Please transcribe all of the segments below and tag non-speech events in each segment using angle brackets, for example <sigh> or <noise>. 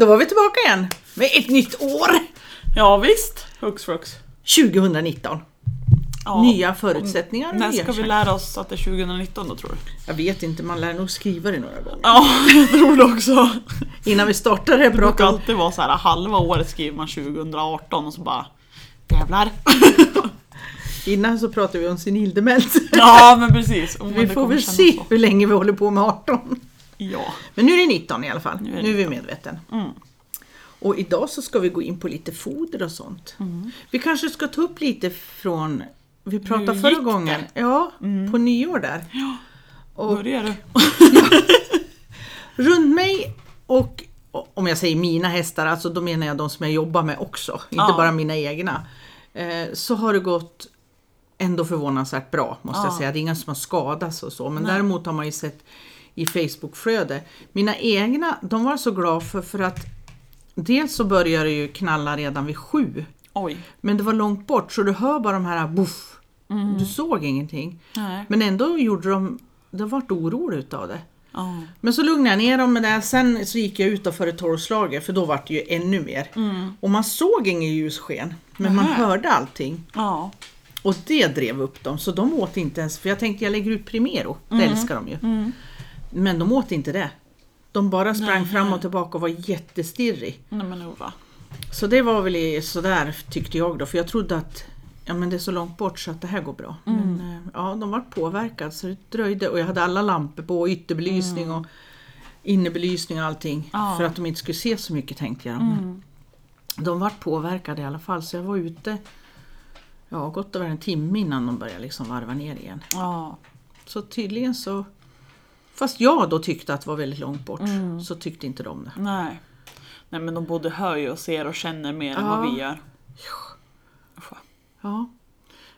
då var vi tillbaka igen med ett nytt år. Ja visst, hux flux. 2019. Ja. Nya förutsättningar När ska vi lära oss att det är 2019 då tror du? Jag vet inte, man lär nog skriva det några gånger. Ja, <laughs> jag tror det också. Innan vi startar det här Det brukar alltid vara så här halva året skriver man 2018 och så bara jävlar. <laughs> Innan så pratade vi om senildemens. Ja men precis. Och Vi får väl se så. hur länge vi håller på med 18. Ja. Men nu är det 19 i alla fall. Nu är Nu är vi medveten. Mm. Och idag så ska vi gå in på lite foder och sånt. Vi kanske ska ta upp lite från, vi pratade Hur förra gången, det? ja, på nyår där. Och Börjar du? <laughs> runt mig och om jag säger mina hästar, alltså då menar jag de som jag jobbar med också, inte Ja. bara mina egna. Eh, så har det gått ändå förvånansvärt bra måste jag Ja. säga. Det är inga som har skadats och så, men Nej. däremot har man ju sett i Facebookflöde. Mina egna, de var så glada för, för att dels så började det ju knalla redan vid sju, Oj. men det var långt bort så du hör bara de här buff. Du såg ingenting. Nej. Men ändå gjorde de, de vart oroliga utav det. Ja. Men så lugnade jag ner dem med det. Sen så gick jag ut före tolvslaget för då var det ju ännu mer. Och man såg ingen ljussken. Men man Nähä. hörde allting. Ja. Och det drev upp dem. Så de åt inte ens, för jag tänkte jag lägger ut Primero. Det älskar de ju. Men de åt inte det. De bara sprang Nähä. fram och tillbaka och var jättestirrig. Nej men Ova. Så det var väl sådär tyckte jag då. För jag trodde att ja, men det är så långt bort så att det här går bra. Men eh, ja, de var påverkade så det dröjde. Och jag hade alla lampor på, ytterbelysning och innebelysning och allting. Ja. För att de inte skulle se så mycket tänkte jag. Men De var påverkade i alla fall. Så jag var ute ja, gott över en timme innan de började liksom varva ner igen. Ja. Så tydligen så Fast jag då tyckte att det var väldigt långt bort så tyckte inte de det. Nej. Nej men de både hör ju och ser och känner mer än vad Ja. vi gör. Usch. Ja.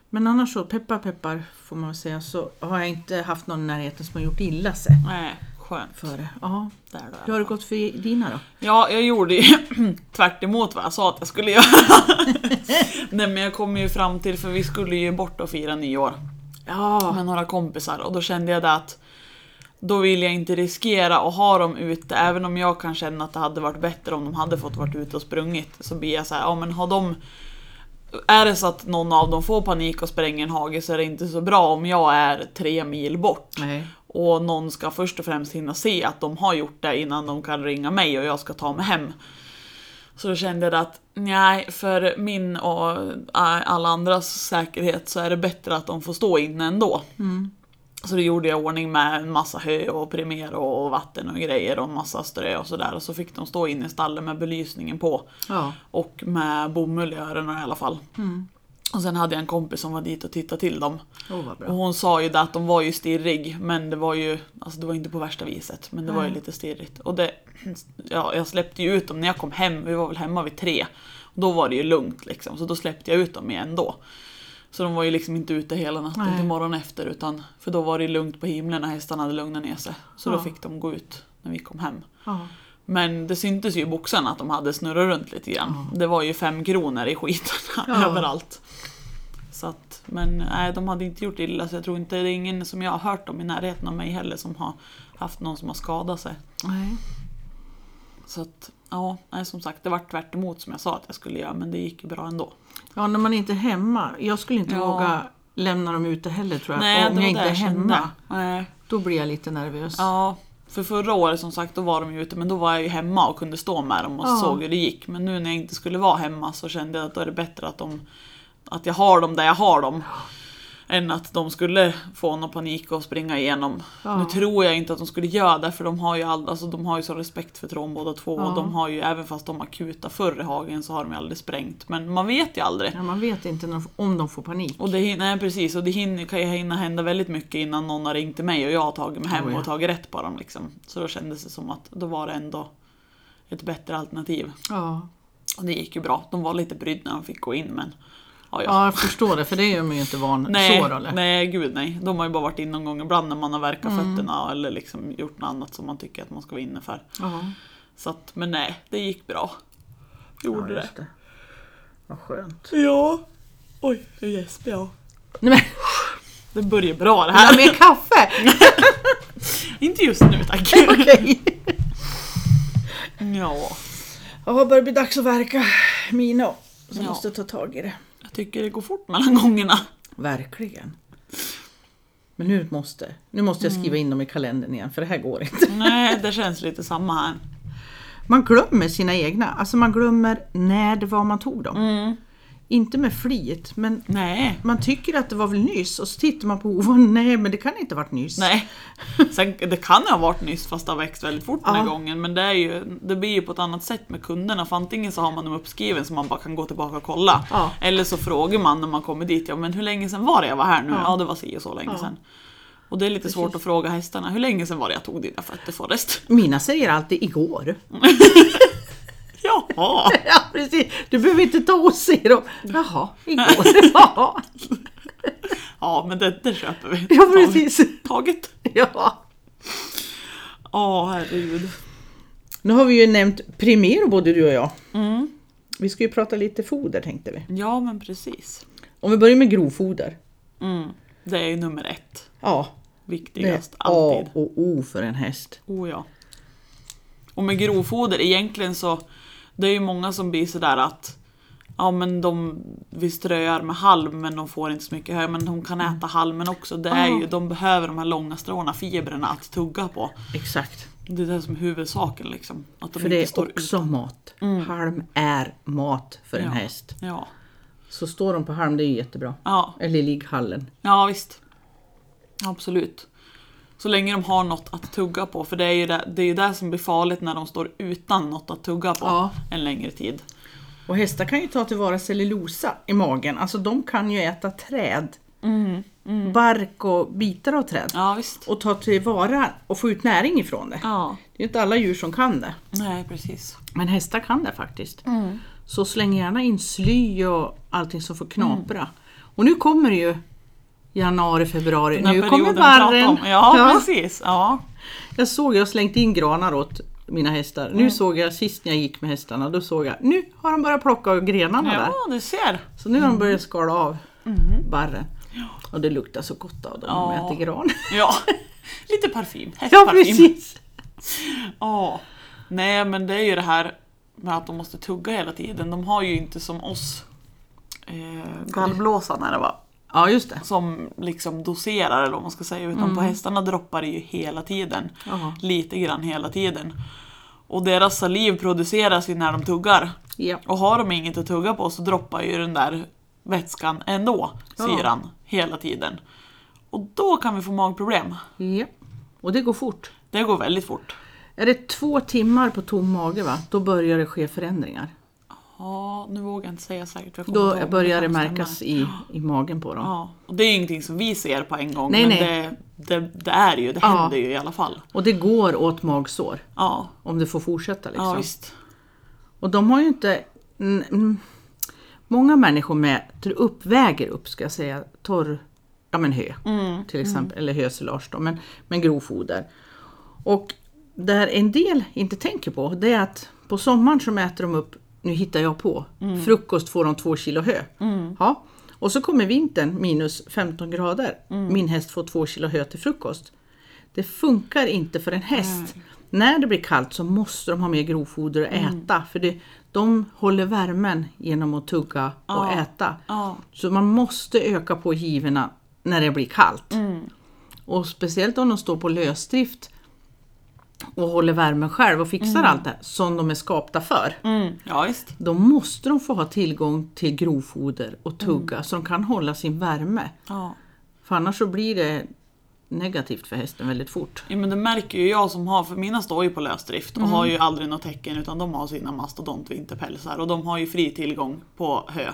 Men annars så, peppar peppar får man väl säga, så har jag inte haft någon i närheten som har gjort illa sig Nej, skönt. för det. Ja. Där då. Hur har det gått för dina då? Ja, jag gjorde ju <clears throat> tvärt emot vad jag sa att jag skulle göra. <laughs> Nej men jag kom ju fram till, för vi skulle ju bort och fira nyår Ja. med några kompisar och då kände jag det att då vill jag inte riskera att ha dem ute, även om jag kan känna att det hade varit bättre om de hade fått varit ute och sprungit. Så blir jag så här, ja men har de... Är det så att någon av dem får panik och spränger en hage så är det inte så bra om jag är tre mil bort. Nej. Och någon ska först och främst hinna se att de har gjort det innan de kan ringa mig och jag ska ta mig hem. Så då kände jag att nej, för min och äh, alla andras säkerhet så är det bättre att de får stå inne ändå. Så då gjorde jag ordning med en massa hö och primer och vatten och grejer och massa strö och sådär. Och så fick de stå inne i stallet med belysningen på. Ja. Och med bomull i öronen i alla fall. Och sen hade jag en kompis som var dit och tittade till dem. Bra. Och hon sa ju det att de var ju stirrig, men det var ju, alltså det var inte på värsta viset, men det var ju Nej. lite stirrigt. Och det, ja, jag släppte ju ut dem när jag kom hem, vi var väl hemma vid tre. Och då var det ju lugnt liksom, så då släppte jag ut dem igen då. Så de var ju liksom inte ute hela natten Nej. till morgonen efter, utan, för då var det lugnt på himlen när hästarna hade lugnat ner sig. Så Ja. då fick de gå ut när vi kom hem. Ja. Men det syntes ju i boxarna att de hade snurrat runt lite grann. Det var ju fem kronor i skiten <laughs> Ja. överallt. Så att, men nej, de hade inte gjort illa så jag tror inte det är ingen som jag har hört om i närheten av mig heller som har haft någon som har skadat sig. Nej. Så att, ja, nej, som sagt det var tvärt emot som jag sa att jag skulle göra men det gick ju bra ändå. Ja, när man inte är hemma. Jag skulle inte Ja. våga lämna dem ute heller tror jag. Nej, Om jag inte är hemma. Nej. Då blir jag lite nervös. Ja, för förra året som sagt då var de ju ute men då var jag ju hemma och kunde stå med dem och Ja. såg hur det gick. Men nu när jag inte skulle vara hemma så kände jag att då är det bättre att, de, att jag har dem där jag har dem. Än att de skulle få någon panik och springa igenom. Ja. Nu tror jag inte att de skulle göra det för de har ju, all, alltså, de har ju så respekt för trån båda två. Ja. Och de har ju, även fast de akuta förr i hagen så har de ju aldrig sprängt. Men man vet ju aldrig. Ja, man vet inte de, om de får panik. Och det, nej, precis, och det hinner, kan ju hinna hända väldigt mycket innan någon har ringt till mig och jag har tagit mig hem Oh ja. och tagit rätt på dem. Liksom. Så då kändes det som att då var det ändå ett bättre alternativ. Ja. Och det gick ju bra. De var lite brydda när de fick gå in men... Ja, ja. ja, jag förstår det. För det är man ju inte van nej, så eller? nej, gud nej. De har ju bara varit inne någon gång ibland när man har verkat Mm. fötterna eller liksom gjort något annat som man tycker att man ska vara inne för. Ja. Så att, men nej, det gick bra. Gjorde ja, det. det. Vad skönt. Ja. Oj, nu gäspar jag. Nej, men, Det börjar bra det vill här. ha mer kaffe? <laughs> Inte just nu tack. <laughs> Okej. Ja. Ja, det börjar bli dags att verka mina. Så jag Ja. måste ta tag i det. Jag tycker det går fort mellan gångerna. Verkligen. Men nu måste, nu måste jag skriva in dem i kalendern igen för det här går inte. <laughs> Nej, det känns lite samma här. Man glömmer sina egna, alltså man glömmer när det var man tog dem. Mm. Inte med flit, men Nej. man tycker att det var väl nyss och så tittar man på ovan, nej men det kan inte ha varit nyss. Nej. <laughs> Sen, det kan ha varit nyss fast det har växt väldigt fort den här Ja. gången. Men det, är ju, det blir ju på ett annat sätt med kunderna. För antingen så har man dem uppskriven så man bara kan gå tillbaka och kolla. Ja. Eller så frågar man när man kommer dit, ja men hur länge sedan var det jag var här nu? Ja, Ja. det var si och så länge Ja. sedan. Och det är lite svårt att fråga hästarna, hur länge sedan var det jag tog dina fötter Forrest? Mina säger alltid igår. <laughs> Jaha! <laughs> Ja precis, du behöver inte ta och se dem. Jaha, igår. <laughs> Ja, Ja men det, det köper vi. ja precis. Taget. Ja. Åh herregud. Nu har vi ju nämnt Primero både du och jag. Mm. Vi ska ju prata lite foder tänkte vi. Ja men precis. Om vi börjar med grovfoder. Mm. Det är ju nummer ett. Ja, det är Viktigast, A alltid. och O för en häst. Oh ja. Och med grovfoder, egentligen så, det är ju många som blir sådär att Ja men de, vi ströar med halm men de får inte så mycket hö, men de kan äta halmen också. Det är ju, de behöver de här långa stråna, fibrerna att tugga på. Exakt. Det är det som är huvudsaken liksom. Att de För det är också utan. mat. Halm är mat för en Ja. häst. Ja. Så står de på halm, det är ju jättebra. Ja, Eller i ligghallen. ja visst. Absolut. Så länge de har något att tugga på, för det är ju det, det, är ju det som blir farligt när de står utan något att tugga på Ja. en längre tid. Och hästar kan ju ta tillvara cellulosa i magen. Alltså de kan ju äta träd. Bark och bitar av träd. Ja visst. Och ta tillvara och få ut näring ifrån det. Ja, Det är inte alla djur som kan det. nej precis. Men hästar kan det faktiskt. Så släng gärna in sly och allting som får knapra. Och nu kommer det ju januari, februari. Den Nu kommer barren. om. Ja, precis. Ja. Jag såg, jag slängt in granar åt mina hästar. Nu såg jag sist när jag gick med hästarna, då såg jag, nu har de börjat plocka av grenarna där. ja, du ser. Så nu har de börjat skala av barren. Och det luktar så gott av dem Ja. de äter gran. <laughs> Ja, lite parfym. Ja Hästparfym. precis! Ja. Nej, men det är ju det här med att de måste tugga hela tiden. De har ju inte som oss eh, gallblåsan det va? Ja just det. Som liksom doserar eller vad man ska säga. Utan på hästarna droppar det ju hela tiden. Jaha. Lite grann hela tiden. Och deras saliv produceras ju när de tuggar. Ja. Och har de inget att tugga på så droppar ju den där vätskan ändå, Ja. syran, hela tiden. Och då kan vi få magproblem. ja. Och det går fort. Det går väldigt fort. Är det två timmar på tom mage va, då börjar det ske förändringar. Ja, nu vågar jag inte säga säkert. jag Då ihåg, börjar det märkas i, i magen på dem. Ja, och det är ingenting som vi ser på en gång, Nej, men nej. Det, det, det är ju, det Ja. händer ju i alla fall. Och det går åt magsår. Ja, Om det får fortsätta liksom. ja visst. Och de har ju inte... mm, mm, Många människor mäter upp, väger upp ska jag säga, torr ja, men hö Mm, till exempel, eller hösilage då, men, men grovfoder. Och där en del inte tänker på, det är att på sommaren så mäter de upp, nu hittar jag på, Mm. frukost får de två kilo hö. Ja. Och så kommer vintern minus 15 grader, Mm. min häst får två kilo hö till frukost. Det funkar inte för en häst. När det blir kallt så måste de ha mer grovfoder att Mm. äta. För det, de håller värmen genom att tugga och Ja. äta. Ja, Så man måste öka på givorna när det blir kallt. Mm. Och speciellt om de står på lösdrift och håller värmen själv och fixar allt det här som de är skapta för. mm, ja visst. Då måste de få ha tillgång till grovfoder och tugga Mm. så de kan hålla sin värme. Ja. För annars så blir det negativt för hästen väldigt fort. Ja, men det märker ju jag som har, för mina står ju på lösdrift och har ju aldrig något tecken utan de har sina mastodontvinterpälsar och de har ju fri tillgång på hö.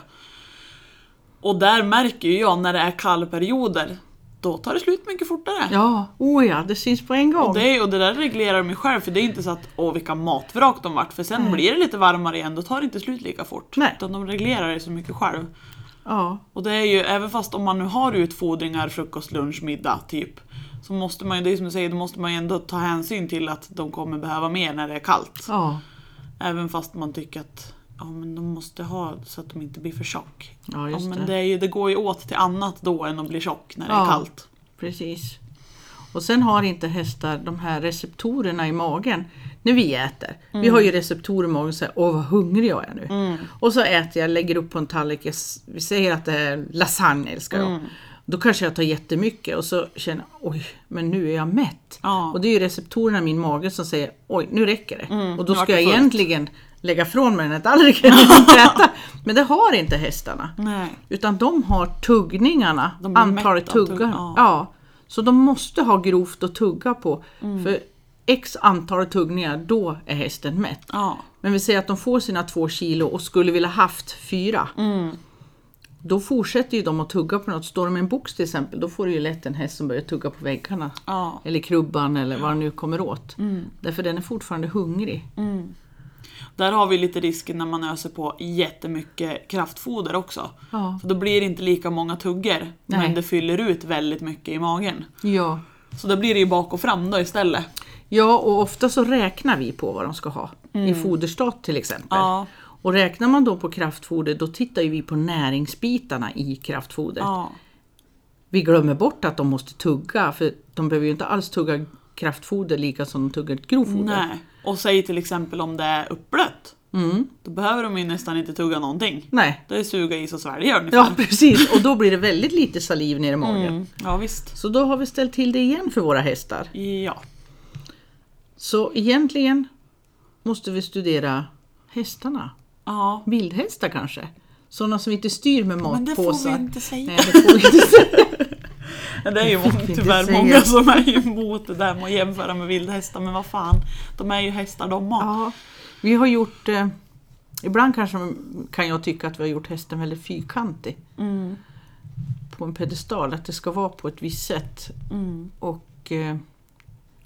Och där märker ju jag när det är kallperioder, då tar det slut mycket fortare. Ja, oh ja, det syns på en gång. Och det, och det där reglerar de ju själv för det är inte så att åh vilka matvrak de vart för sen blir det lite varmare igen då tar det inte slut lika fort. Nej. Utan de reglerar det så mycket själv. Ja, Och det är ju, även fast om man nu har utfodringar, frukost, lunch, middag typ. Så måste man ju, det är som du säger, då måste man ju ändå ta hänsyn till att de kommer behöva mer när det är kallt. ja, Även fast man tycker att ja, men de måste ha så att de inte blir för tjock. ja just ja, men det. det, är ju, det går ju åt till annat då än att bli tjock när det Ja. är kallt. Precis. Och sen har inte hästar de här receptorerna i magen. när vi äter. Vi har ju receptorer i magen och säger åh vad hungrig jag är nu. Och så äter jag, lägger upp på en tallrik, jag vi säger att det är lasagne älskar jag. Då kanske jag tar jättemycket och så känner jag oj, men nu är jag mätt. Ja. Och det är ju receptorerna i min mage som säger oj, nu räcker det. och nu då ska jag fullt. egentligen lägga från mig den här tallriken och äta. Men det har inte hästarna. Nej. Utan de har tuggningarna, De antalet av tugg- tuggar. ja. Ja. Så de måste ha grovt att tugga på. Mm. För x antal tuggningar, då är hästen mätt. Ja. Men vi säger att de får sina två kilo och skulle vilja haft fyra. Mm. Då fortsätter ju de att tugga på något. Står de med en box till exempel, då får du ju lätt en häst som börjar tugga på väggarna. Ja. Eller krubban eller vad det nu kommer åt. Mm. Därför den är fortfarande hungrig. Där har vi lite risken när man öser på jättemycket kraftfoder också. Ja. För då blir det inte lika många tuggor, Nej. men det fyller ut väldigt mycket i magen. Ja. Så då blir det ju bak och fram då istället. Ja, och ofta så räknar vi på vad de ska ha. I foderstat till exempel. Mm. Ja. Och räknar man då på kraftfoder, då tittar vi på näringsbitarna i kraftfodret. Ja. Vi glömmer bort att de måste tugga, för de behöver ju inte alls tugga kraftfoder lika som de tuggar grovfoder. Nej. Och säg till exempel om det är uppblött. Mm. Då behöver de ju nästan inte tugga någonting. Nej. Det är suga i sig och svälja ungefär. Ja, precis. Och då blir det väldigt lite saliv ner i magen. Mm. Ja visst. Så då har vi ställt till det igen för våra hästar. Ja. Så egentligen måste vi studera hästarna. Ja. Vildhästar kanske. Sådana som inte styr med matpåsar. Men det får vi inte säga. Nej, det får vi inte säga. Det är ju <laughs> tyvärr många som är emot det där med att jämföra med vildhästar. Men vad fan, de är ju hästar de också. Ja, vi har gjort... Eh, ibland kanske kan jag tycka att vi har gjort hästen väldigt fyrkantig. Mm. På en pedestal, att det ska vara på ett visst sätt. Mm. Och eh,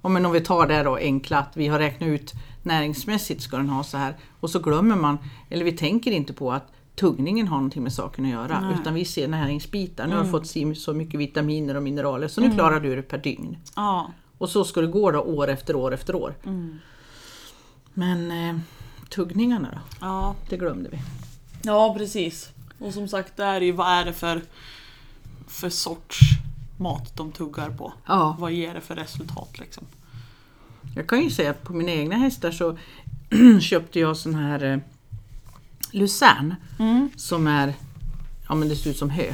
ja, men om vi tar det då enkla att vi har räknat ut näringsmässigt ska den ha så här. Och så glömmer man, eller vi tänker inte på att tuggningen har någonting med saken att göra. Nej. Utan vi ser näringsbitar. Nu har Mm. du fått si- så mycket vitaminer och mineraler så nu klarar du det per dygn. Ja. Och så ska det gå då år efter år efter år. Mm. Men eh, tuggningarna då, Ja. det glömde vi. ja, precis. Och som sagt, det är ju vad är det för, för sorts mat de tuggar på? Ja. Vad ger det för resultat liksom? Jag kan ju säga att på mina egna hästar så <clears throat> köpte jag sån här Lucerne Mm. som är, ja men det ser ut som hö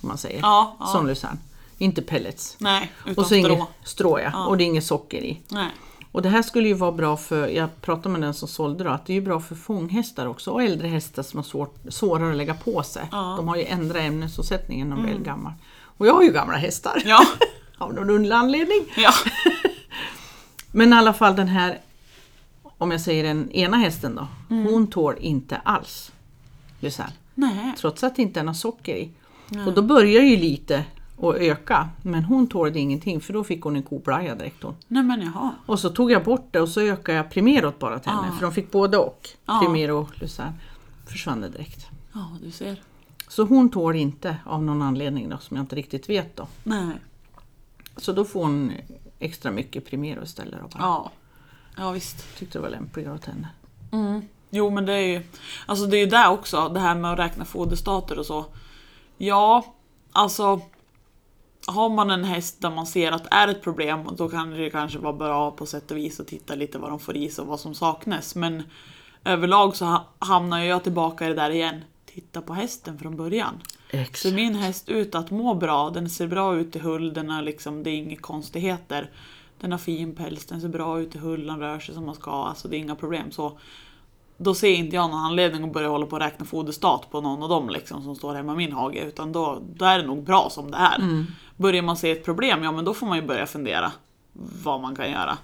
om man säger. Ja, ja. Sån Lucerne. Inte pellets. Nej, utan Och så inget strå. strå ja. Ja. och det är inget socker i. Nej. Och det här skulle ju vara bra för, jag pratade med den som sålde då, att det är ju bra för fånghästar också och äldre hästar som har svårt, svårare att lägga på sig. Ja. Mm. De har ju ändrat ämnesomsättningen när de är gamla. Och jag har ju gamla hästar. Ja. <laughs> Av någon underlig anledning. ja. <laughs> Men i alla fall den här, om jag säger den ena hästen då, Mm. hon tål inte alls Lucerne. Nej. Trots att det inte är något socker i. Och då börjar ju lite att öka, men hon tålde ingenting för då fick hon en kobraja direkt hon. Nej men jaha. Och så tog jag bort det och så ökade jag Primerot bara till henne, Ja. för de fick både och. Ja. Primero och Lucerne. Försvann det direkt. Ja, du ser. Så hon tål inte av någon anledning då, som jag inte riktigt vet då. Nej. Så då får hon extra mycket Primero istället. Då bara. Ja. Ja visst. Tyckte det var lämpligare åt henne. Mm. Jo men det är ju Alltså det är ju det också, det här med att räkna foderstater och så. Ja, alltså har man en häst där man ser att det är ett problem, då kan det kanske vara bra på sätt och vis att titta lite vad de får i sig och vad som saknas. Men överlag så ha- hamnar jag tillbaka i det där igen. Titta på hästen från början. Exakt. Ser min häst ut att må bra, den ser bra ut i hull, den har liksom, det är inga konstigheter. Den har fin päls, den ser bra ut i hull, den rör sig som man ska, alltså det är inga problem. Så då ser inte jag någon anledning att börja hålla på och räkna foderstat på någon av dem liksom, som står hemma i min hage. Utan då, då är det nog bra som det är. Börjar man se ett problem, ja men då får man ju börja fundera vad man kan göra.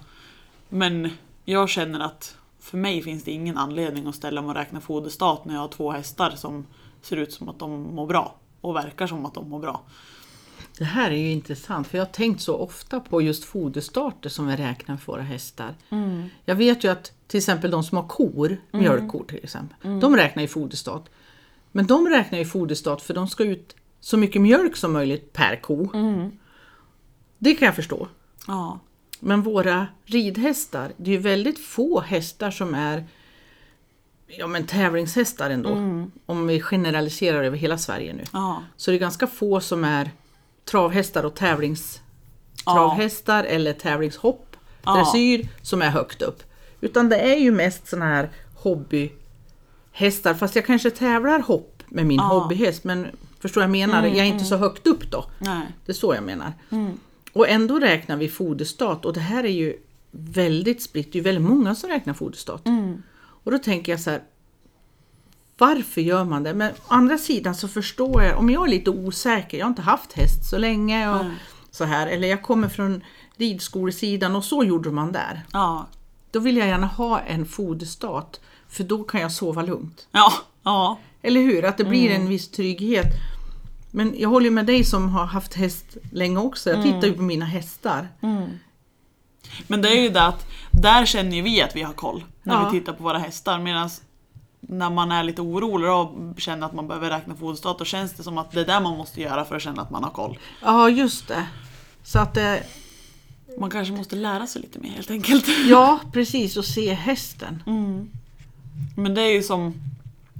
Men jag känner att för mig finns det ingen anledning att ställa mig och räkna foderstat när jag har två hästar som ser ut som att de mår bra. Och verkar som att de mår bra. Det här är ju intressant för jag har tänkt så ofta på just foderstarter som vi räknar för våra hästar. Jag vet ju att till exempel de som har kor, mjölkkor till exempel, de räknar ju foderstat. Men de räknar ju foderstat för de ska ut så mycket mjölk som möjligt per ko. Det kan jag förstå. Ja. Men våra ridhästar, det är ju väldigt få hästar som är ja, men tävlingshästar ändå. Om vi generaliserar över hela Sverige nu. Ja. Så det är ganska få som är travhästar och tävlings Ja. eller tävlingshopp, Ja. dressyr som är högt upp. Utan det är ju mest såna här hobbyhästar. Fast jag kanske tävlar hopp med min Ja. hobbyhäst. Men förstår jag menar? jag är inte så högt upp då. Nej. Det är så jag menar. Och ändå räknar vi foderstat och det här är ju väldigt spritt. Det är ju väldigt många som räknar foderstat. Och då tänker jag så här. Varför gör man det? Men å andra sidan så förstår jag, om jag är lite osäker, jag har inte haft häst så länge och Nej. så här, eller jag kommer från ridskolesidan och så gjorde man där. Ja. Då vill jag gärna ha en foderstat, för då kan jag sova lugnt. Ja. Ja. Eller hur? Att det blir en viss trygghet. Men jag håller med dig som har haft häst länge också. Jag tittar ju på mina hästar. Men det är ju det att där känner vi att vi har koll när Ja. vi tittar på våra hästar medan när man är lite orolig och känner att man behöver räkna foderstat då känns det som att det är det man måste göra för att känna att man har koll. Ja, just det. Så att eh, Man kanske måste lära sig lite mer helt enkelt. <laughs> ja, precis, och se hästen. Men det är ju som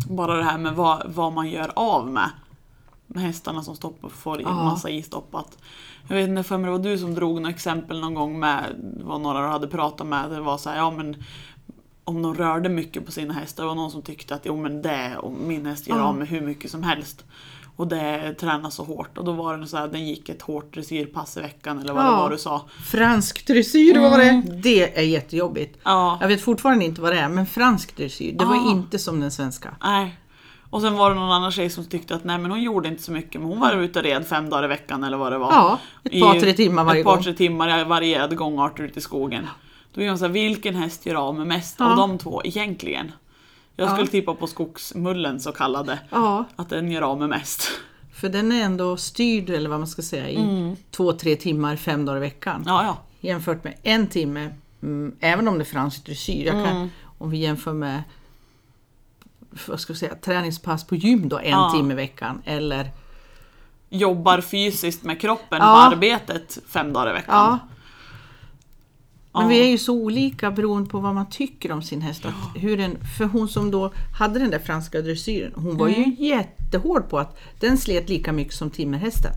bara det här med vad, vad man gör av med. Med hästarna som stoppar, får i Ja. massa i stoppat. Jag vet inte för mig det var du som drog något exempel någon gång med vad några du hade pratat med. Det var så här, ja men om de rörde mycket på sina hästar. Det var någon som tyckte att jo men det, och min häst gör Ja. av med hur mycket som helst. Och det tränar så hårt. Och då var det så här, den gick ett hårt dressyrpass i veckan eller vad det Ja. var du sa. Fransk dressyr var det. Det är jättejobbigt. Ja. Jag vet fortfarande inte vad det är, men fransk dressyr, det var Ah. inte som den svenska. Nej. Och sen var det någon annan tjej som tyckte att nej men hon gjorde inte så mycket men hon var ute och red fem dagar i veckan eller vad det var. Ja, ett par, tre timmar varje Ett par gång. tre timmar i varierade gångarter ute i skogen. Då är hon såhär, vilken häst gör av med mest Ja. av de två egentligen? Jag Ja. skulle tippa på skogsmullen så kallade. Ja, Att den gör av med mest. för den är ändå styrd, eller vad man ska säga, i två, tre timmar fem dagar i veckan. Ja, ja. Jämfört med en timme, mm, även om det är fransk dressyr. Jag kan, Mm. Om vi jämför med vad ska jag säga, träningspass på gym då, en Ja. timme i veckan. Eller, Jobbar fysiskt med kroppen Ja. på arbetet fem dagar i veckan. ja, men vi är ju så olika beroende på vad man tycker om sin häst. Att hur den, för hon som då hade den där franska dressyren, hon var Mm. ju jättehård på att den slet lika mycket som timmerhästen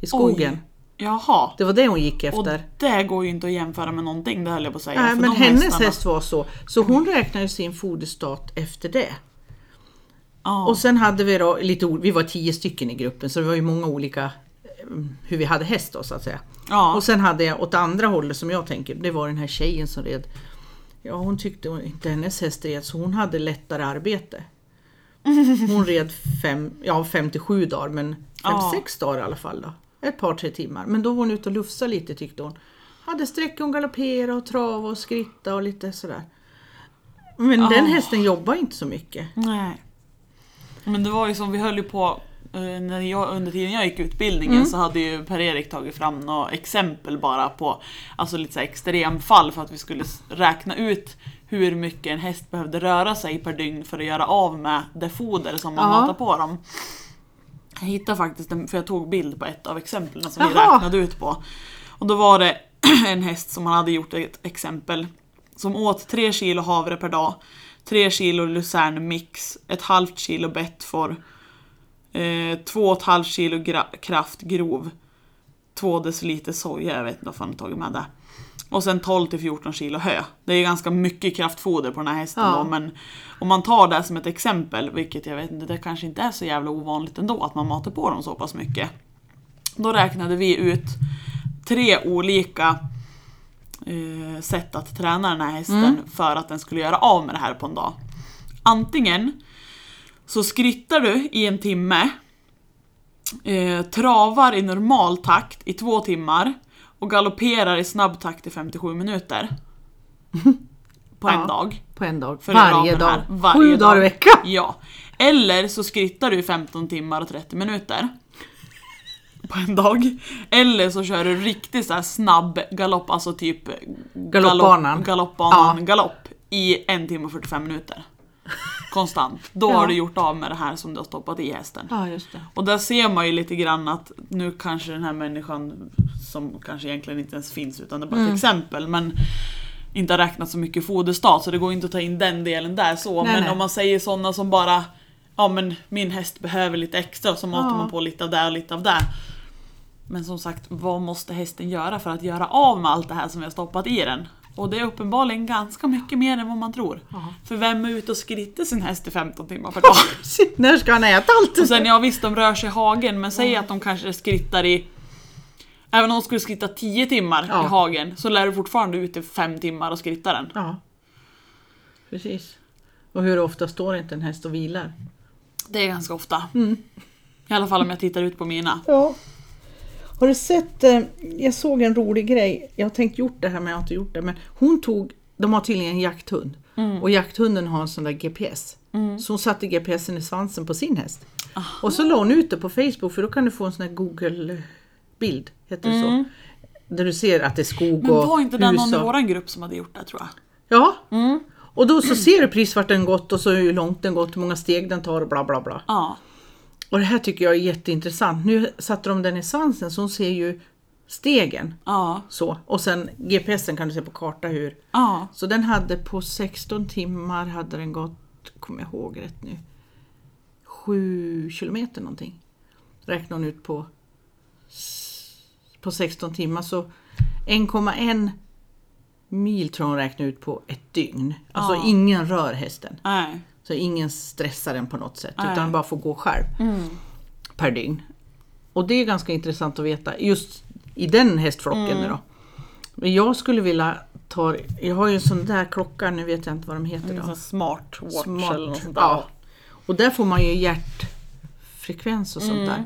i skogen. Oj. Jaha. Det var det hon gick Och efter. det går ju inte att jämföra med någonting, det höll jag på att säga. Nej, men hennes hästarna- häst var så. Så hon räknade ju sin foderstat efter det. Ja. Och sen hade vi då lite, vi var tio stycken i gruppen så det var ju många olika hur vi hade häst då så att säga. ja. Och sen hade jag åt andra hållet som jag tänker, det var den här tjejen som red. Ja hon tyckte inte hennes häst red så hon hade lättare arbete. <laughs> Hon red fem, ja, fem till sju dagar men fem Ja. sex dagar i alla fall då. Ett par tre timmar. Men då var hon ute och lufsade lite tyckte hon. Hade sträckor, hon galopperade och trava och skritta och lite sådär. Men den Ja. hästen jobbar inte så mycket. Nej. Men det var ju som vi höll ju på när jag, under tiden jag gick utbildningen Mm. så hade ju Per-Erik tagit fram några exempel bara på alltså lite så extremfall för att vi skulle räkna ut hur mycket en häst behövde röra sig per dygn för att göra av med det foder som man Ja. matar på dem. Jag hittade faktiskt en, för jag tog bild på ett av exemplen som vi Jaha. räknade ut på. Och då var det <clears throat> en häst som man hade gjort ett exempel som åt 3 kilo havre per dag, 3 kilo lucernmix, ett halvt kilo bettfor, eh, 2,5 kilo gra- kraft grov, 2 deciliter soja, jag vet inte vad fan jag tagit med det. Och sen 12 till 14 kilo hö. Det är ganska mycket kraftfoder på den här hästen Ja. då, men om man tar det som ett exempel, vilket jag vet inte, det kanske inte är så jävla ovanligt ändå att man matar på dem så pass mycket. Då räknade vi ut tre olika eh, sätt att träna den här hästen för att den skulle göra av med det här på en dag. Antingen så skrittar du i en timme, eh, travar i normal takt i två timmar och galopperar i snabb takt i 57 minuter. På en Ja. dag. På en dag. Varje dag. här. Varje Sju dag. dagar i veckan. Ja. Eller så skrittar du i 15 timmar och 30 minuter. På en dag. Eller så kör du riktigt så här snabb galopp, alltså typ Galoppbanan. Galopp, galoppbanan, Ja. galopp i en timme och 45 minuter. Konstant. Då Ja. har du gjort av med det här som du har stoppat i hästen. Ja, just det. Och där ser man ju lite grann att nu kanske den här människan som kanske egentligen inte ens finns utan det är bara Mm. ett exempel men inte har räknat så mycket foderstat så det går inte att ta in den delen där så. Nej, men nej. om man säger sådana som bara Ja men min häst behöver lite extra så matar Ja. man på lite av det och lite av det. Men som sagt, vad måste hästen göra för att göra av med allt det här som vi har stoppat i den? Och det är uppenbarligen ganska mycket mer än vad man tror. Ja. För vem är ute och skrittar sin häst i 15 timmar per dag? <laughs> När ska han äta allt? och sen ja visst, de rör sig i hagen, men säg att de kanske skrittar i Även om de skulle skritta 10 timmar Ja. i hagen så lär du fortfarande ut i 5 timmar och skritta den. Ja, precis. Och hur ofta står inte en häst och vilar? Det är ganska ofta. Mm. I alla fall om jag tittar ut på mina. Ja. Har du sett, eh, jag såg en rolig grej, jag har tänkt gjort det här men jag har inte gjort det, men hon tog, de har tydligen en jakthund och jakthunden har en sån där GPS. Så hon satte GPSen i svansen på sin häst. Och så la hon ut det på Facebook för då kan du få en sån här Google-bild, heter det så? Där du ser att det är skog Men och var inte det någon i våran grupp som hade gjort det tror jag? Ja, och då så ser du precis vart den gått och så hur långt den gått, hur många steg den tar och bla bla bla. Ja. Och det här tycker jag är jätteintressant. Nu satte de den i svansen så hon ser ju stegen. Ja. Så. Och sen GPSen kan du se på karta hur. Ja. Så den hade på 16 timmar hade den gått, kommer jag ihåg rätt nu, 7 kilometer någonting. Räknade hon ut på, på 16 timmar så 1,1 mil tror hon räknade ut på ett dygn. Alltså Ja. ingen rör hästen. Nej. Så ingen stressar den på något sätt Nej. utan bara får gå själv Mm. per dygn. Och det är ganska intressant att veta just i den hästflocken Mm. då. Men jag skulle vilja ta, jag har ju en sån där klocka, nu vet jag inte vad de heter En då. smartwatch Smart, eller något sånt där. ja. Och där får man ju hjärtfrekvens och sånt Mm. där.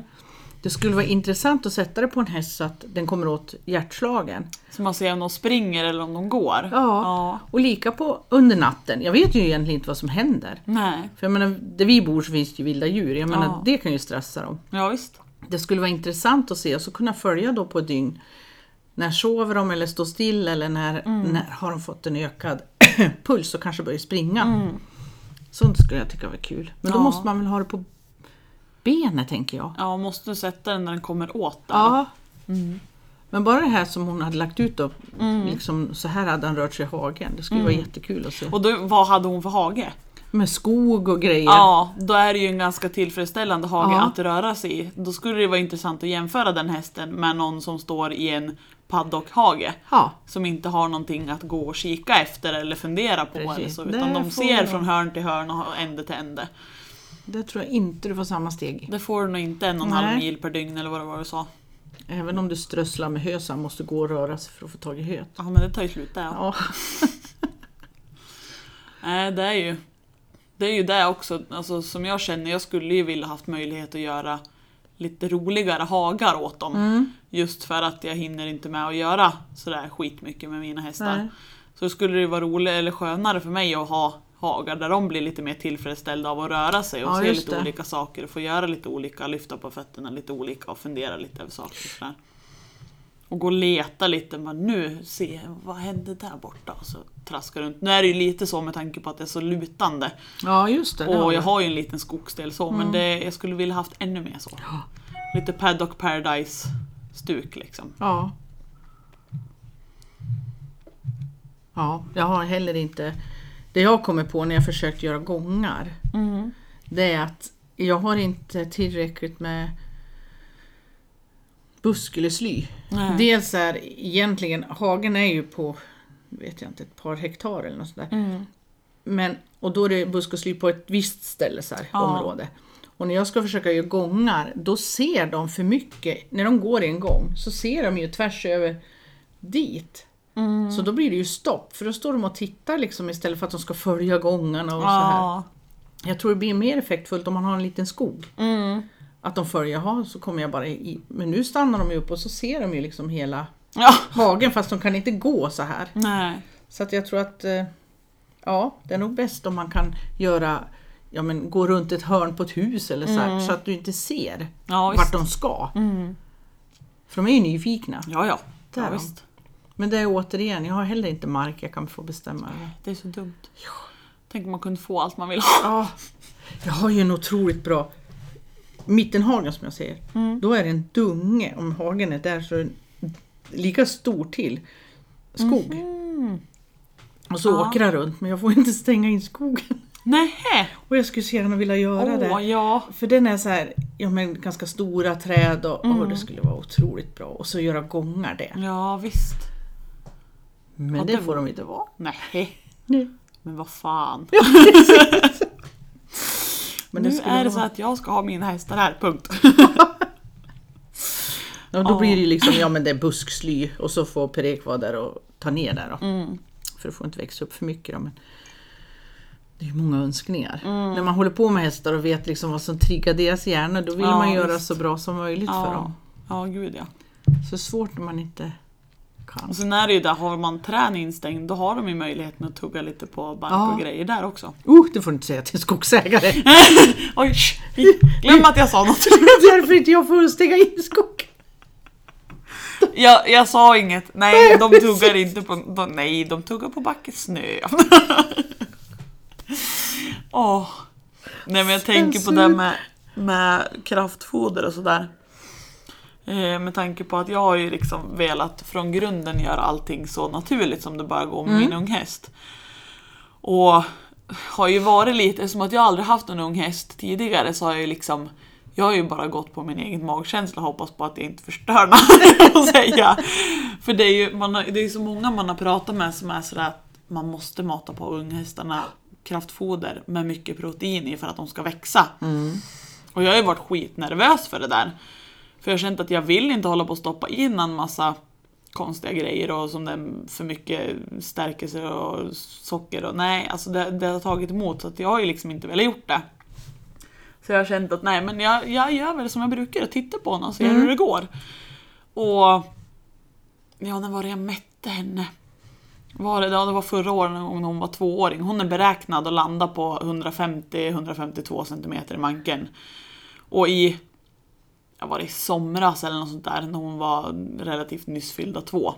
Det skulle vara intressant att sätta det på en häst så att den kommer åt hjärtslagen. Så man ser om de springer eller om de går. Ja. ja. Och lika på under natten. Jag vet ju egentligen inte vad som händer. Nej. För jag menar, där vi bor så finns det ju vilda djur. Jag menar, Ja. det kan ju stressa dem. Ja visst. Det skulle vara intressant att se och så kunna följa då på ett dygn. När sover de eller står still eller när, när har de fått en ökad <coughs> puls och kanske börjar springa. Sånt skulle jag tycka var kul. Men då Ja. måste man väl ha det på benet tänker jag. Ja, måste du sätta den när den kommer åt den. Ja. Men bara det här som hon hade lagt ut då, liksom, så här hade han rört sig i hagen. Det skulle vara jättekul att se. Och då, vad hade hon för hage? Med skog och grejer. Ja, då är det ju en ganska tillfredsställande hage Ja. att röra sig i. Då skulle det vara intressant att jämföra den hästen med någon som står i en paddockhage. Ja, Som inte har någonting att gå och kika efter eller fundera på. Precis. Eller så, Där utan de får ser från hörn till hörn och ände till ände. Det tror jag inte du får samma steg. Det får du nog inte en och en Nej. halv mil per dygn eller vad det var du sa. Även om du strösslar med hö så måste gå och röra sig för att få tag i höet. Ja men det tar ju slut där. Ja. <laughs> Nej, det är ju det är ju det också, alltså, som jag känner, jag skulle ju vilja haft möjlighet att göra lite roligare hagar åt dem. Mm. Just för att jag hinner inte med att göra sådär skitmycket med mina hästar. Nej. Så skulle det vara roligare eller skönare för mig att ha hagar där de blir lite mer tillfredsställda av att röra sig och Ja, se lite det. olika saker och få göra lite olika, lyfta på fötterna lite olika och fundera lite över saker. Och, sådär. och gå och leta lite, men nu se vad hände där borta? Och så traska runt. Nu är det ju lite så med tanke på att det är så lutande. ja, just det. Och jag har ju en liten skogsdel så, men det, jag skulle vilja haft ännu mer så. Lite Paddock Paradise stuk liksom. Ja. Ja, jag har heller inte... Det jag kommer på när jag försökt göra gångar, det är att jag har inte tillräckligt med buskelsly. Nej. Dels är egentligen, hagen är ju på, vet jag inte, ett par hektar eller något sånt där. Mm. Men, och då är det buskelsly på ett visst ställe, så här, Ja. område. Och när jag ska försöka göra gångar, då ser de för mycket. När de går i en gång så ser de ju tvärs över dit. Mm. Så då blir det ju stopp, för då står de och tittar liksom istället för att de ska följa gångarna och så här. Ja. Jag tror det blir mer effektfullt om man har en liten skog. Mm. Att de följer, jaha, så kommer jag bara i. Men nu stannar de ju upp och så ser de ju liksom hela ja. hagen fast de kan inte gå så här. Nej. Så att jag tror att eh, ja, det är nog bäst om man kan göra, ja men gå runt ett hörn på ett hus eller så här, så att du inte ser Ja, vart visst. de ska. Mm. För de är ju nyfikna. Ja, ja. Där ja. Men det är återigen, jag har heller inte mark jag kan få bestämma över. Det är så dumt. Tänk om man kunde få allt man vill ha. Ja, jag har ju en otroligt bra mittenhagen som jag säger. Mm. Då är det en dunge, om hagen är där så är den lika stor till skog. Mm. Och så Ja. åkrar runt men jag får inte stänga in skogen. Nähä! Och jag skulle så gärna vilja göra Åh, det. ja. För den är så här, ja men ganska stora träd och Mm. åh, det skulle vara otroligt bra. Och så göra gångar det. Ja, visst. Men Ja, det det får de inte vara. Nej, <laughs> Nej. men vad fan. Men nu är det vara- så att jag ska ha mina hästar här, punkt. Ja, då blir det liksom, ja men det är busksly och så får Perek vara där och ta ner där då. Mm. För det får inte växa upp för mycket då. Men det är ju många önskningar. Mm. När man håller på med hästar och vet liksom vad som triggar deras hjärna då vill Ja, man göra visst. så bra som möjligt för Ja, dem. ja gud ja. Så svårt när man inte kan. Och sen är det ju där, har man trän instängd då har de ju möjligheten att tugga lite på bark Ja. och grejer där också. Oh, det får du inte säga till en skogsägare. <laughs> Oj, glöm att jag sa något. <laughs> Det är därför inte jag får stänga in skog. Jag, jag sa inget. Nej, de tuggar inte på... De, nej, de tuggar på backens snö. <laughs> Åh. Nej, men jag tänker på det med, med kraftfoder och sådär. Eh, med tanke på att jag har ju liksom velat från grunden göra allting så naturligt som det bara går med min unghäst. Och har ju varit lite, som att jag aldrig haft en ung häst tidigare så har jag ju liksom jag har ju bara gått på min egen magkänsla och hoppas på att jag inte förstör <laughs> något säga. För det är ju man har, det är så många man har pratat med som är sådär att man måste mata på unghästarna kraftfoder med mycket protein i för att de ska växa. Och jag har ju varit skitnervös för det där. För jag har känt att jag vill inte hålla på och stoppa in en massa konstiga grejer och som det för mycket stärkelse och socker och nej, alltså det, det har tagit emot så att jag har ju liksom inte velat gjort det. Så jag har känt att nej men jag, jag gör väl som jag brukar och tittar på henne och ser hur det går. Och ja, när var det jag mätte henne? Var det, ja, det var förra året när hon var tvååring. Hon är beräknad att landa på 150-152 cm i manken. Och i, var det i somras eller något sånt där, när hon var relativt nyss fyllda två.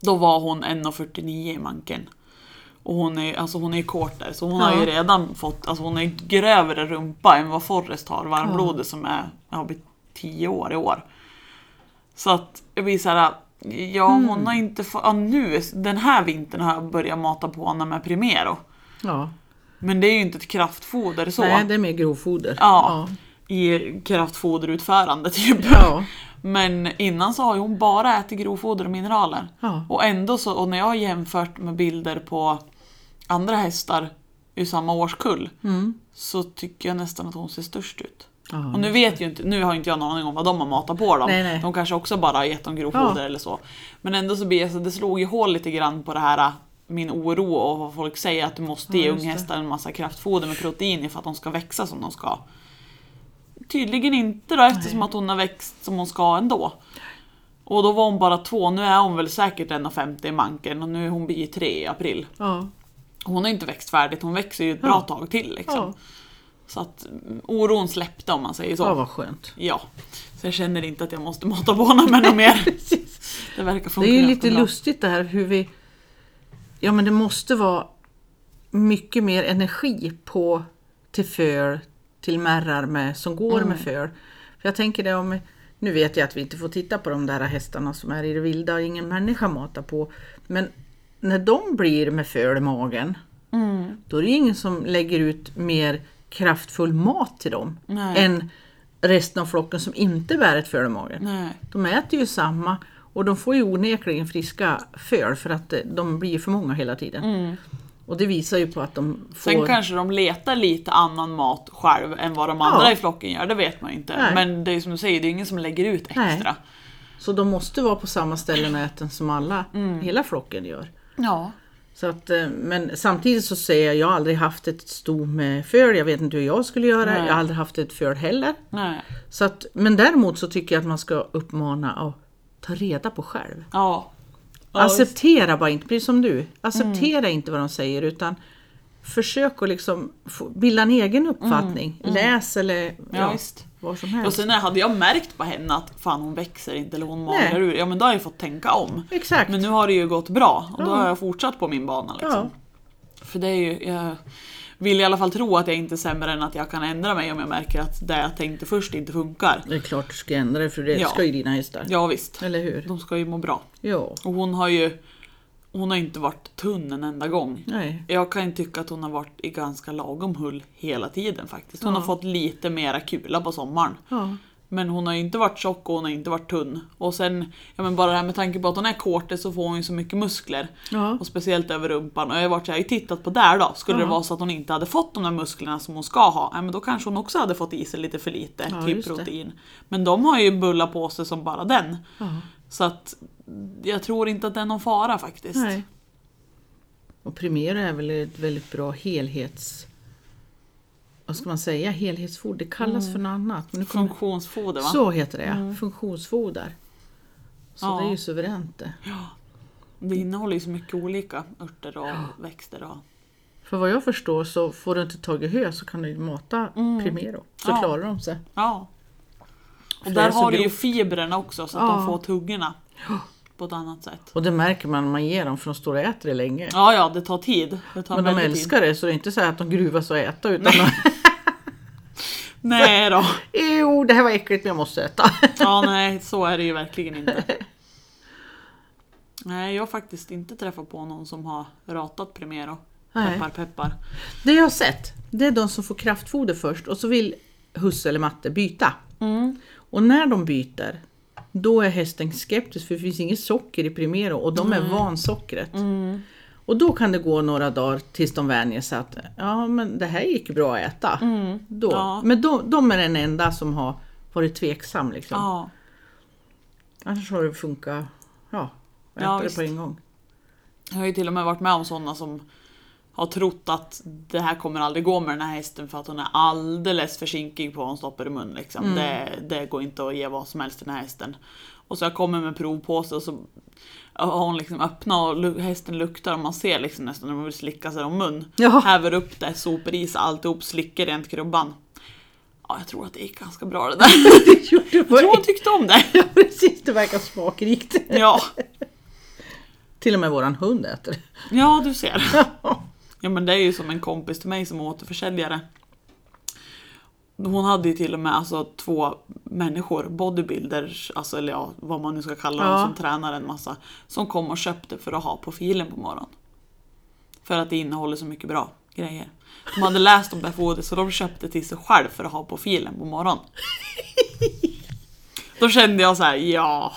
Då var hon 1,49 i manken. Och hon är, alltså hon är ju kort där, så hon har ju Ja. redan fått, alltså hon är grövre rumpa än vad Forrest har, varmblodet som är, har blivit 10 år i år. Så att jag blir såhär, ja hon har inte fått, ja, nu, den här vintern har jag börjat mata på henne med Primero. Ja. Men det är ju inte ett kraftfoder så. Nej, det är mer grovfoder. Ja. I kraftfoderutförande typ. Ja. Men innan så har hon bara ätit grovfoder och mineraler. Ja. Och ändå så, och när jag har jämfört med bilder på andra hästar i samma årskull Mm. så tycker jag nästan att hon ser störst ut. Ja. Och nu vet ju inte, nu har inte jag någon aning om vad de har matat på dem. Nej, nej. De kanske också bara har gett dem grovfoder Ja. eller så. Men ändå så blir jag så, det slog ju hål lite grann på det här min oro och vad folk säger att du måste ge unghästar en massa kraftfoder med protein för att de ska växa som de ska. Tydligen inte då eftersom att hon har växt som hon ska ändå. Och då var hon bara två, nu är hon väl säkert 1,50 i manken och nu är hon blir tre i april. Ja. Hon har inte växt färdigt, hon växer ju ett bra Ja. tag till liksom. Ja. Så att mm, oron släppte om man säger så. ja, vad skönt. Ja, så jag känner inte att jag måste <laughs> mata på honom något mer. <laughs> Det verkar funka Det är ju lite bra. lustigt det här hur vi... Ja men det måste vara mycket mer energi på till föl, till märrar med, som går Mm. med föl. För jag tänker det om... Nu vet jag att vi inte får titta på de där hästarna som är i det vilda och ingen människa matar på. Men när de blir med föl i magen, Mm. då är det ingen som lägger ut mer kraftfull mat till dem Nej. än resten av flocken som inte bär ett föl i magen. Nej. De äter ju samma och de får ju onekligen friska föl för att eh, de blir för många hela tiden. Och det visar ju på att de får... Sen kanske de letar lite annan mat själv än vad de andra Ja. i flocken gör, det vet man ju inte. Nej. Men det är som du säger, det är ingen som lägger ut extra. Nej. Så de måste vara på samma ställen och äta som alla, Mm. hela flocken gör. Ja. Så att, eh, men samtidigt så säger jag, jag har aldrig haft ett sto med föl, jag vet inte hur jag skulle göra, Nej. jag har aldrig haft ett föl heller. Nej. Så att, men däremot så tycker jag att man ska uppmana att ta reda på själv. Ja. Ja. Acceptera bara inte, precis som du. Acceptera Mm. inte vad de säger utan försök att liksom få, bilda en egen uppfattning. Läs eller Mm. Ja, ja, visst. vad som Och helst. sen hade jag märkt på henne att fan hon växer inte eller hon Nej. magar ur. Ja men då har jag fått tänka om. Exakt. Men nu har det ju gått bra och då Ja. har jag fortsatt på min bana liksom. Ja. För det är ju, jag vill i alla fall tro att jag inte är sämre än att jag kan ändra mig om jag märker att det jag tänkte först inte funkar. Det är klart du ska ändra dig för det Ja. ska ju dina hästar. Ja visst, Eller hur? de ska ju må bra. Ja. Och hon har ju hon har inte varit tunn en enda gång. Nej. Jag kan tycka att hon har varit i ganska lagom hull hela tiden faktiskt. Hon Ja. har fått lite mera kula på sommaren. Ja. Men hon har inte varit tjock och hon har inte varit tunn. Och sen, ja men bara det här med tanke på att hon är korte så får hon ju så mycket muskler. Ja. Och speciellt över rumpan. Och jag har varit så här, jag har ju tittat på där då. Skulle det Ja. vara så att hon inte hade fått de där musklerna som hon ska ha, ja, men då kanske hon också hade fått i sig lite för lite Ja, typ det. protein. Men de har ju bullat på sig som bara den. Så att jag tror inte att det är någon fara faktiskt. Nej. Och Primero är väl ett väldigt bra helhets... Vad ska man säga? Helhetsfoder. Det kallas för något annat. Men nu kommer- Funktionsfoder va? Så heter det ja. Funktionsfoder. Så Ja. det är ju suveränt det. Det innehåller ju så mycket olika örter och växter. Och... För vad jag förstår så får du inte tag i hö så kan du ju mata Primero. Så Ja. klarar de sig. Ja. Och För där har du ju fibrerna också så att Ja. de får tuggorna på ett annat sätt. Och det märker man när man ger dem för de står och äter det länge. Ja, ja, det tar tid. Det tar Men de älskar det så det är inte så att de gruvas och äta utan tid. <laughs> Nej då. Jo, det här var äckligt men jag måste äta. <laughs> Ja, nej, så är det ju verkligen inte. <laughs> Nej, jag har faktiskt inte träffat på någon som har ratat Primero. Nej. Peppar, peppar. Det jag har sett, det är de som får kraftfoder först och så vill husse eller matte byta. Mm. Och när de byter, då är hästen skeptisk för det finns inget socker i Primero och de är van sockret. Mm. Och då kan det gå några dagar tills de vänjer sig att ja men det här gick bra att äta. Då. Mm. Ja. Men de, de är den enda som har varit tveksam liksom. Ja, Annars har det funkat, ja, äta Ja, det visst. på en gång. jag har ju till och med varit med om sådana som har trott att det här kommer aldrig gå med den här hästen för att hon är alldeles för kinkig på vad hon stoppar i mun. Liksom. Det, det går inte att ge vad som helst till den här hästen. Och så jag kommer med provpåse och så har hon liksom öppnat och hästen luktar och man ser liksom nästan när man vill slicka sig om mun. Ja. Häver upp det, sopar i sig alltihop, slickar rent krubban. Ja, jag tror att det gick ganska bra det där. <laughs> Jag tror hon tyckte om det. Ja precis, det verkar smakrikt. Ja, Till och med våran hund äter det. ja du ser. Ja men det är ju som en kompis till mig som är återförsäljare. Hon hade ju till och med alltså två människor, bodybuilders, alltså eller ja, vad man nu ska kalla dem, Ja. som tränar en massa. Som kom och köpte för att ha på filen på morgonen. För att det innehåller så mycket bra grejer. De hade läst om det så de köpte till sig själv för att ha på filen på morgonen. Då kände jag så här, ja,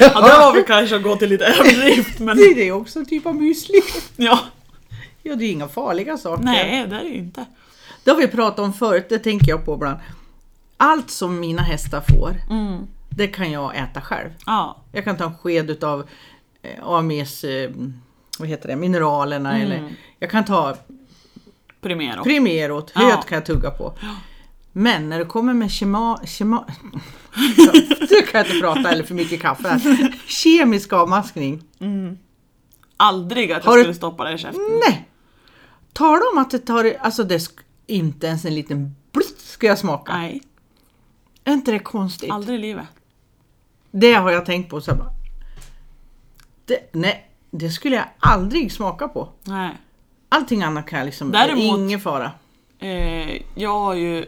ja det var väl kanske att gå till lite överdrift men Det är det också en typ av müsli. ja, Ja, det är inga farliga saker. nej det är det ju inte. Det har vi pratat om förut, det tänker jag på ibland. Allt som mina hästar får, Mm. det kan jag äta själv. Ja, Jag kan ta en sked utav eh, AMEs, eh, vad heter det, mineralerna Mm. eller jag kan ta Primero. Primerot, Ja. höet kan jag tugga på. Men när det kommer med kema... kema <laughs> nu kan jag inte prata eller för mycket kaffe här. <laughs> Kemisk avmaskning. Aldrig att jag Har du- skulle stoppa det i käften. Nej! Talar om att det tar, alltså det inte ens en liten blutt ska jag smaka. Nej, Är inte det konstigt? aldrig i livet. Det har jag tänkt på så här bara. Det, nej, det skulle jag aldrig smaka på. Nej. Allting annat kan jag liksom, Däremot- ingen fara. Eh, jag har ju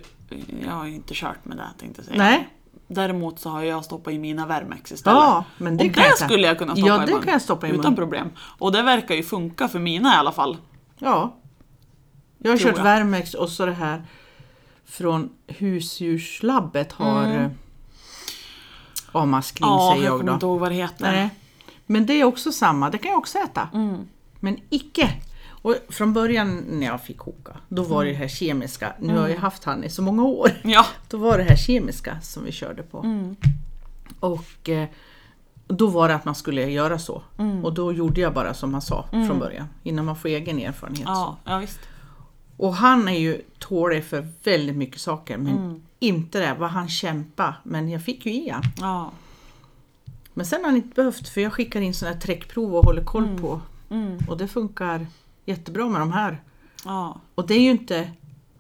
jag har ju inte kört med det tänkte jag säga. Nej. Däremot så har jag stoppat i mina Vermex istället. Ja, men det och kan det jag skulle jag kunna stoppa Ja, i det mun. kan jag stoppa i Utan problem. Och det verkar ju funka för mina i alla fall. Ja. Jag har kört jag. Vermex och så det här från husdjurslabbet har mm. avmaskning Ja, säger jag jag kommer inte vad det heter. Nej. Men det är också samma, det kan jag också äta. Mm. Men icke. Och från början när jag fick koka, då var det Mm. det här kemiska. Nu har jag haft han i så många år. Ja. <laughs> Då var det här kemiska som vi körde på. Mm. Och eh, då var det att man skulle göra så. Mm. Och då gjorde jag bara som han sa från början. Innan man får egen erfarenhet. Ja, ja visst. Och han är ju tålig för väldigt mycket saker. Men Mm. inte det, vad han kämpa. Men jag fick ju i. Ja. Men sen har han inte behövt för jag skickar in sådana här träckprov och håller koll på. Mm. Och det funkar jättebra med de här. ja. Och det är ju inte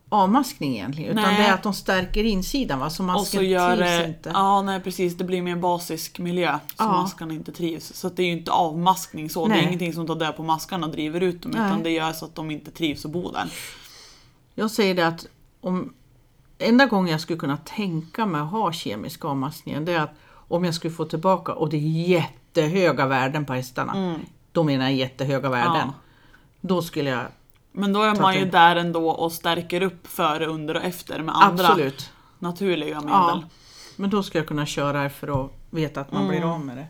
avmaskning egentligen. Utan Nej. det är att de stärker insidan va. Så Och masken så gör trivs det, inte. ja nej precis, det blir mer basisk miljö så Ja. maskarna inte trivs. Så att det är ju inte avmaskning så, det Nej. är ingenting som tar död på maskarna och driver ut dem Nej. utan det gör så att de inte trivs och bor där. Jag säger det att om enda gången jag skulle kunna tänka mig att ha kemisk avmaskning det är att om jag skulle få tillbaka, och det är jättehöga värden på hästarna, då menar jag jättehöga värden, Mm. Ja. då skulle jag Men då är man ju där ändå och stärker upp före, under och efter med andra absolut. naturliga medel. Ja. Men då ska jag kunna köra för att veta att man blir av med det.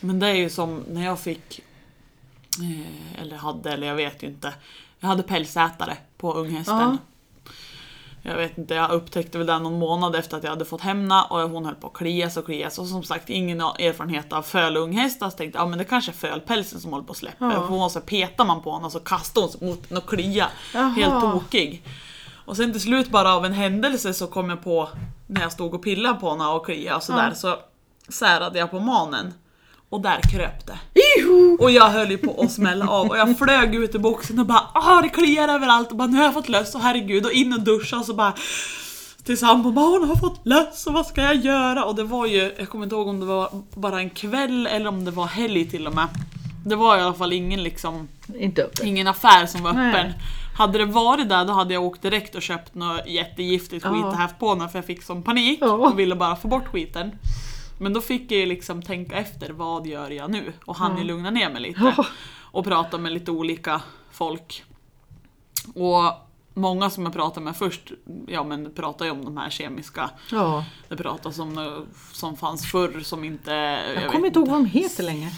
Men det är ju som när jag fick, eh, eller hade, eller jag vet ju inte. Jag hade pälsätare på unghästen. Ja. Jag vet inte, jag upptäckte väl det någon månad efter att jag hade fått hemna och hon höll på att klias och klias. Och som sagt, ingen erfarenhet av fölunghästar. Så tänkte jag, ja men det kanske är fölpälsen som håller på att släppa. Ja. För hon så petar man på honom så kastar hon sig mot den och klia. Jaha. Helt tokig. Och sen till slut bara av en händelse så kom jag på, när jag stod och pillade på honom och kliade och sådär, Ja. så särade jag på manen. Och där kröp det. Och jag höll ju på att smälla av och jag flög ut i boxen och bara ah det kliar överallt och bara nu har jag fått löss och herregud och in och duscha och så bara till sambon bara hon har fått löss och vad ska jag göra? Och det var ju, jag kommer inte ihåg om det var bara en kväll eller om det var helg till och med. Det var i alla fall ingen liksom, Inte uppe. ingen affär som var Nej. öppen. Hade det varit där då hade jag åkt direkt och köpt något jättegiftigt skit och haft på mig för jag fick sån panik Ja. och ville bara få bort skiten. Men då fick jag ju liksom tänka efter, vad gör jag nu? Och han ju lugna ner mig lite. Och prata med lite olika folk. Och många som jag pratade med först, ja men pratar ju om de här kemiska, Ja. det pratas om som fanns förr som inte... Jag, vet kommer inte ihåg vad de heter längre.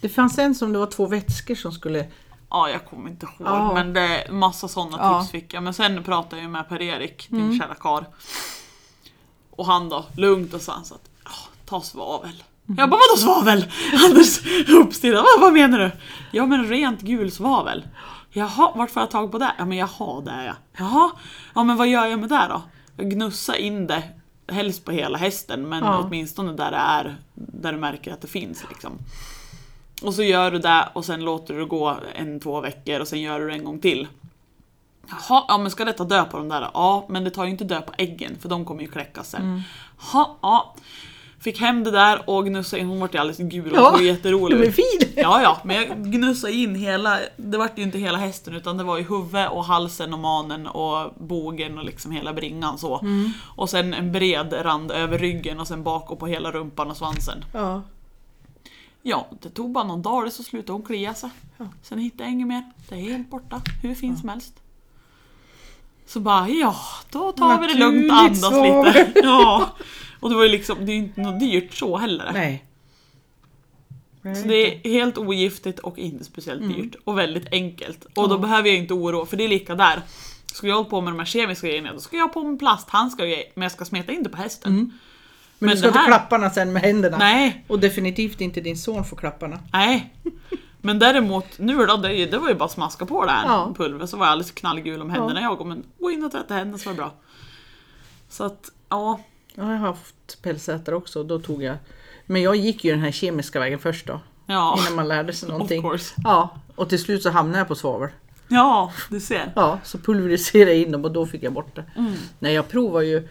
Det fanns en som det var två vätskor som skulle... Ja, jag kommer inte ihåg. Ja. Men det, massa sådana Ja. Mm. tips fick jag. Men sen pratade jag ju med Per-Erik, din kära karl. Och han då, lugnt och sa han så att "Ja, ta svavel. Mm. Jag bara vadå svavel? <laughs> Anders uppstirrad, vad, vad menar du? Ja men rent gul svavel. Jaha, vart får jag tag på det? Ja men jaha, det är jag. Jaha, ja men vad gör jag med det då? Jag gnussar in det, helst på hela hästen men Ja. åtminstone där det är, där du märker att det finns liksom. Och så gör du det och sen låter du det gå en, två veckor och sen gör du det en gång till. Jaha, ja men ska detta dö på de där? Ja, men det tar ju inte dö på äggen för de kommer ju kläckas sen. Mm. Jaha, ja. Fick hem det där och gnussade in, hon vart ju alldeles gul och Ja, såg jätterolig ut. fin! Ja, ja, men jag gnussade in hela, det vart ju inte hela hästen utan det var ju huvudet och halsen och manen och bågen och liksom hela bringan så. Mm. Och sen en bred rand över ryggen och sen bak och på hela rumpan och svansen. Ja. Ja, det tog bara någon dag så slutade hon klia sig. Ja. Sen hittade jag inget mer. Det är helt borta, hur fint som helst. Så bara, ja, då tar vi det lugnt och Naturligt andas svar. lite. <laughs> Ja. Och det var ju liksom, det är ju inte något dyrt så heller. Nej. Så det är helt ogiftigt och inte speciellt Mm. dyrt. Och väldigt enkelt. Och då behöver jag inte oroa, för det är lika där. Ska jag hålla på med de här kemiska grejerna, då ska jag ha på mig plasthandskar och grejer, men jag ska smeta in det på hästen. Men, Men du ska inte här- klapparna sen med händerna. Nej, Och definitivt inte din son får klapparna. Nej. Men däremot nu då, det, det var ju bara att smaska på det här Ja. pulvret så var jag alldeles knallgul om händerna jag. Men gå in och tvätta händerna så var det bra. Så att, ja. Ja, jag har haft pälsätare också. Då tog jag... Men jag gick ju den här kemiska vägen först då. Ja, Innan man lärde sig någonting. Ja, och till slut så hamnade jag på svavel. Ja, du ser. Ja, så pulveriserade jag in dem och då fick jag bort det. Mm. Nej, jag provar ju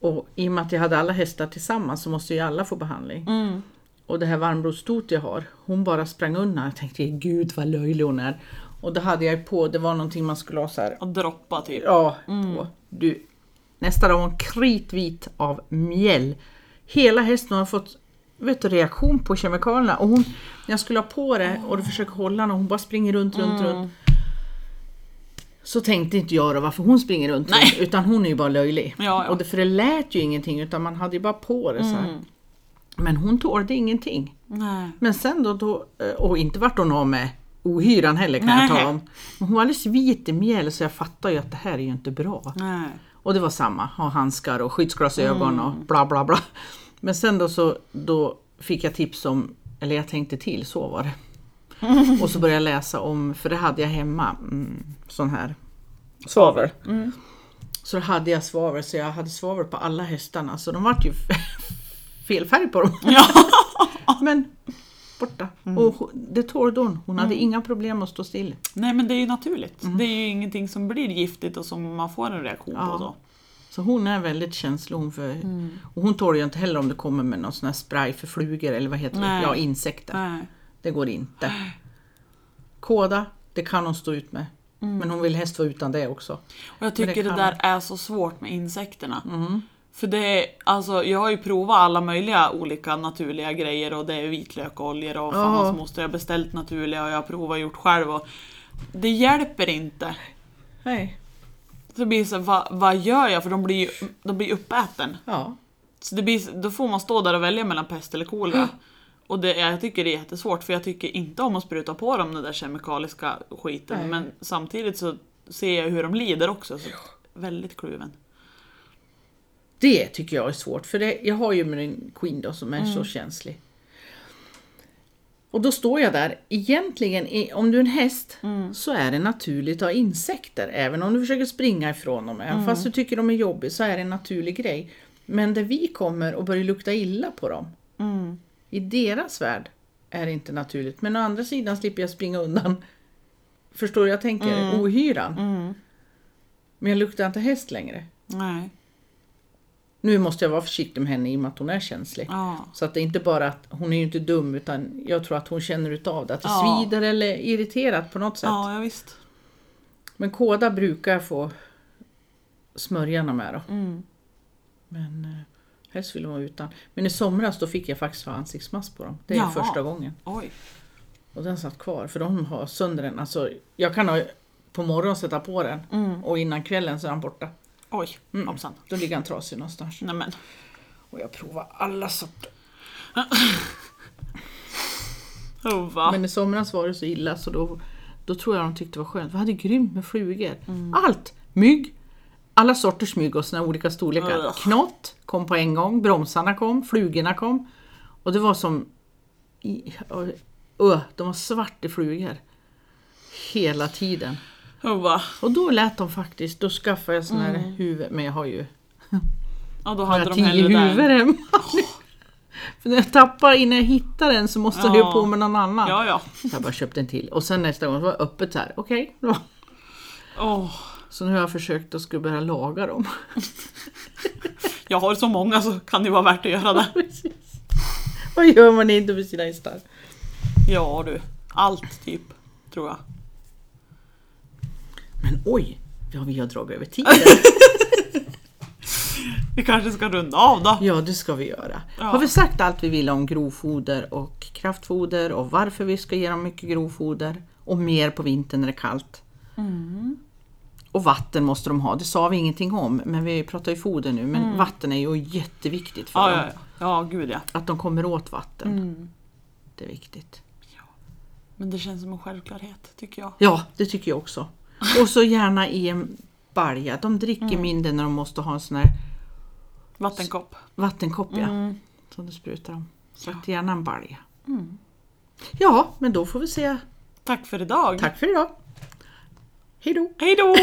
och i och med att jag hade alla hästar tillsammans så måste ju alla få behandling. Mm. Och det här varmblodsstot jag har, hon bara sprang undan. Jag tänkte gud vad löjlig hon är. Och då hade jag på, det var någonting man skulle ha så här. Och droppa typ. Ja, Mm. på. Du, nästa dag var hon kritvit av mjäll. Hela hästen har fått vet du, reaktion på kemikalierna. Och hon, när jag skulle ha på det och du försöker hålla henne och hon bara springer runt, runt, Mm. runt. Så tänkte inte jag då varför hon springer runt, Nej. runt utan hon är ju bara löjlig. Ja, ja. Och det, för det lät ju ingenting utan man hade ju bara på det så här. Mm. Men hon tålde ingenting. Nej. Men sen då, då eh, och inte vart hon av med ohyran heller kan jag Nej. tala om. Men hon var alldeles vit i mjäll så jag fattar ju att det här är ju inte bra. Nej. Och det var samma, ha handskar och skyddsglasögon Mm. och bla bla bla. Men sen då så då fick jag tips om, eller jag tänkte till, så var det. <laughs> Och så började jag läsa om, för det hade jag hemma, mm, sån här svavel. Mm. Så då hade jag svavel, så jag hade svavel på alla hästarna, så de vart ju <laughs> fel färg på dem. Ja. <laughs> Men borta. Mm. Och hon- det tålde hon, hon hade inga problem att stå still. Nej men det är ju naturligt. Det är ju ingenting som blir giftigt och som man får en reaktion på. Ja. Så. Så hon är väldigt känslig. Hon, för, Mm. och hon tål ju inte heller om det kommer med någon sån här spray för flugor eller vad heter det? Nej. Ja, insekter. Nej. Det går inte. Kåda, det kan hon stå ut med. Men hon vill helst vara utan det också. Och jag tycker det, kan- där är så svårt med insekterna. För det är, alltså jag har ju provat alla möjliga olika naturliga grejer och det är vitlökoljor och fan Ja. hans moster jag har beställt naturliga och jag har provat och gjort själv och det hjälper inte. Nej. Så det blir så, vad, vad gör jag? För de blir ju de blir uppäten. Ja. Så det blir, då får man stå där och välja mellan pest eller kolera. Och det, jag tycker det är jättesvårt för jag tycker inte om att spruta på dem den där kemikaliska skiten. Nej. Men samtidigt så ser jag hur de lider också. Så väldigt kluven. Det tycker jag är svårt, för det, jag har ju min Queen då som är Mm. så känslig. Och då står jag där, egentligen om du är en häst Mm. så är det naturligt att ha insekter, även om du försöker springa ifrån dem. Mm. Även fast du tycker de är jobbiga så är det en naturlig grej. Men där vi kommer och börjar lukta illa på dem, Mm. i deras värld är det inte naturligt. Men å andra sidan slipper jag springa undan, förstår du jag tänker, ohyran. Mm. Men jag luktar inte häst längre. Nej. Nu måste jag vara försiktig med henne i och med att hon är känslig. Ja. Så att det är inte bara att hon är ju inte dum utan jag tror att hon känner utav det. Att det Ja. svider eller är irriterat på något sätt. Ja, ja visst. Men kåda brukar jag få smörjarna med då. Mm. Men eh, helst vill de vara utan. Men i somras då fick jag faktiskt ha ansiktsmask på dem. Det är Jaha. första gången. Oj. Och den satt kvar för de har sönder den. Alltså, jag kan ha på morgonen sätta på den Mm. och innan kvällen så är den borta. Oj, Mm. hoppsan. Då ligger han trasig någonstans. Nämen. Och jag provar alla sorter. <laughs> Oh? Men i somras var det så illa så då, då tror jag de tyckte det var skönt. Vi hade grymt med flugor. Mm. Allt! Mygg, alla sorters mygg och såna olika storlekar. Ugh. Knott kom på en gång, bromsarna kom, flugorna kom. Och det var som... Öh, de var svart i flugor. Hela tiden. Oh? Och då lät de faktiskt, då skaffade jag sån här Mm. huvud, men jag har ju Ja, då hade jag de tio där. hemma. <laughs> För när jag tappar innan jag hittar den så måste jag Ja. ha på med någon annan. Ja, ja. Jag bara köpte en till och sen nästa gång så var det öppet så här. okej. då. Åh, Så nu har jag försökt att skulle börja laga dem. <laughs> jag har så många så kan det vara värt att göra det. <laughs> Precis. Vad gör man inte med sina hästar? Ja du, allt typ, tror jag. Men oj, ja, vi har dragit över tiden. <laughs> Vi kanske ska runda av då. Ja, det ska vi göra. Ja. Har vi sagt allt vi vill om grovfoder och kraftfoder och varför vi ska ge dem mycket grovfoder och mer på vintern när det är kallt? Och vatten måste de ha, det sa vi ingenting om, men vi pratar ju foder nu, men vatten är ju jätteviktigt för Ja, dem. ja, ja. ja gud ja. Att de kommer åt vatten. Mm. Det är viktigt. Men det känns som en självklarhet, tycker jag. Ja, det tycker jag också. <laughs> Och så gärna i en balja. De dricker mindre när de måste ha en sån här Vattenkopp. vattenkopp ja, Mm. som du sprutar om. Så att gärna en balja. Ja, men då får vi säga Tack för idag. tack för idag. Hej då! Hej då!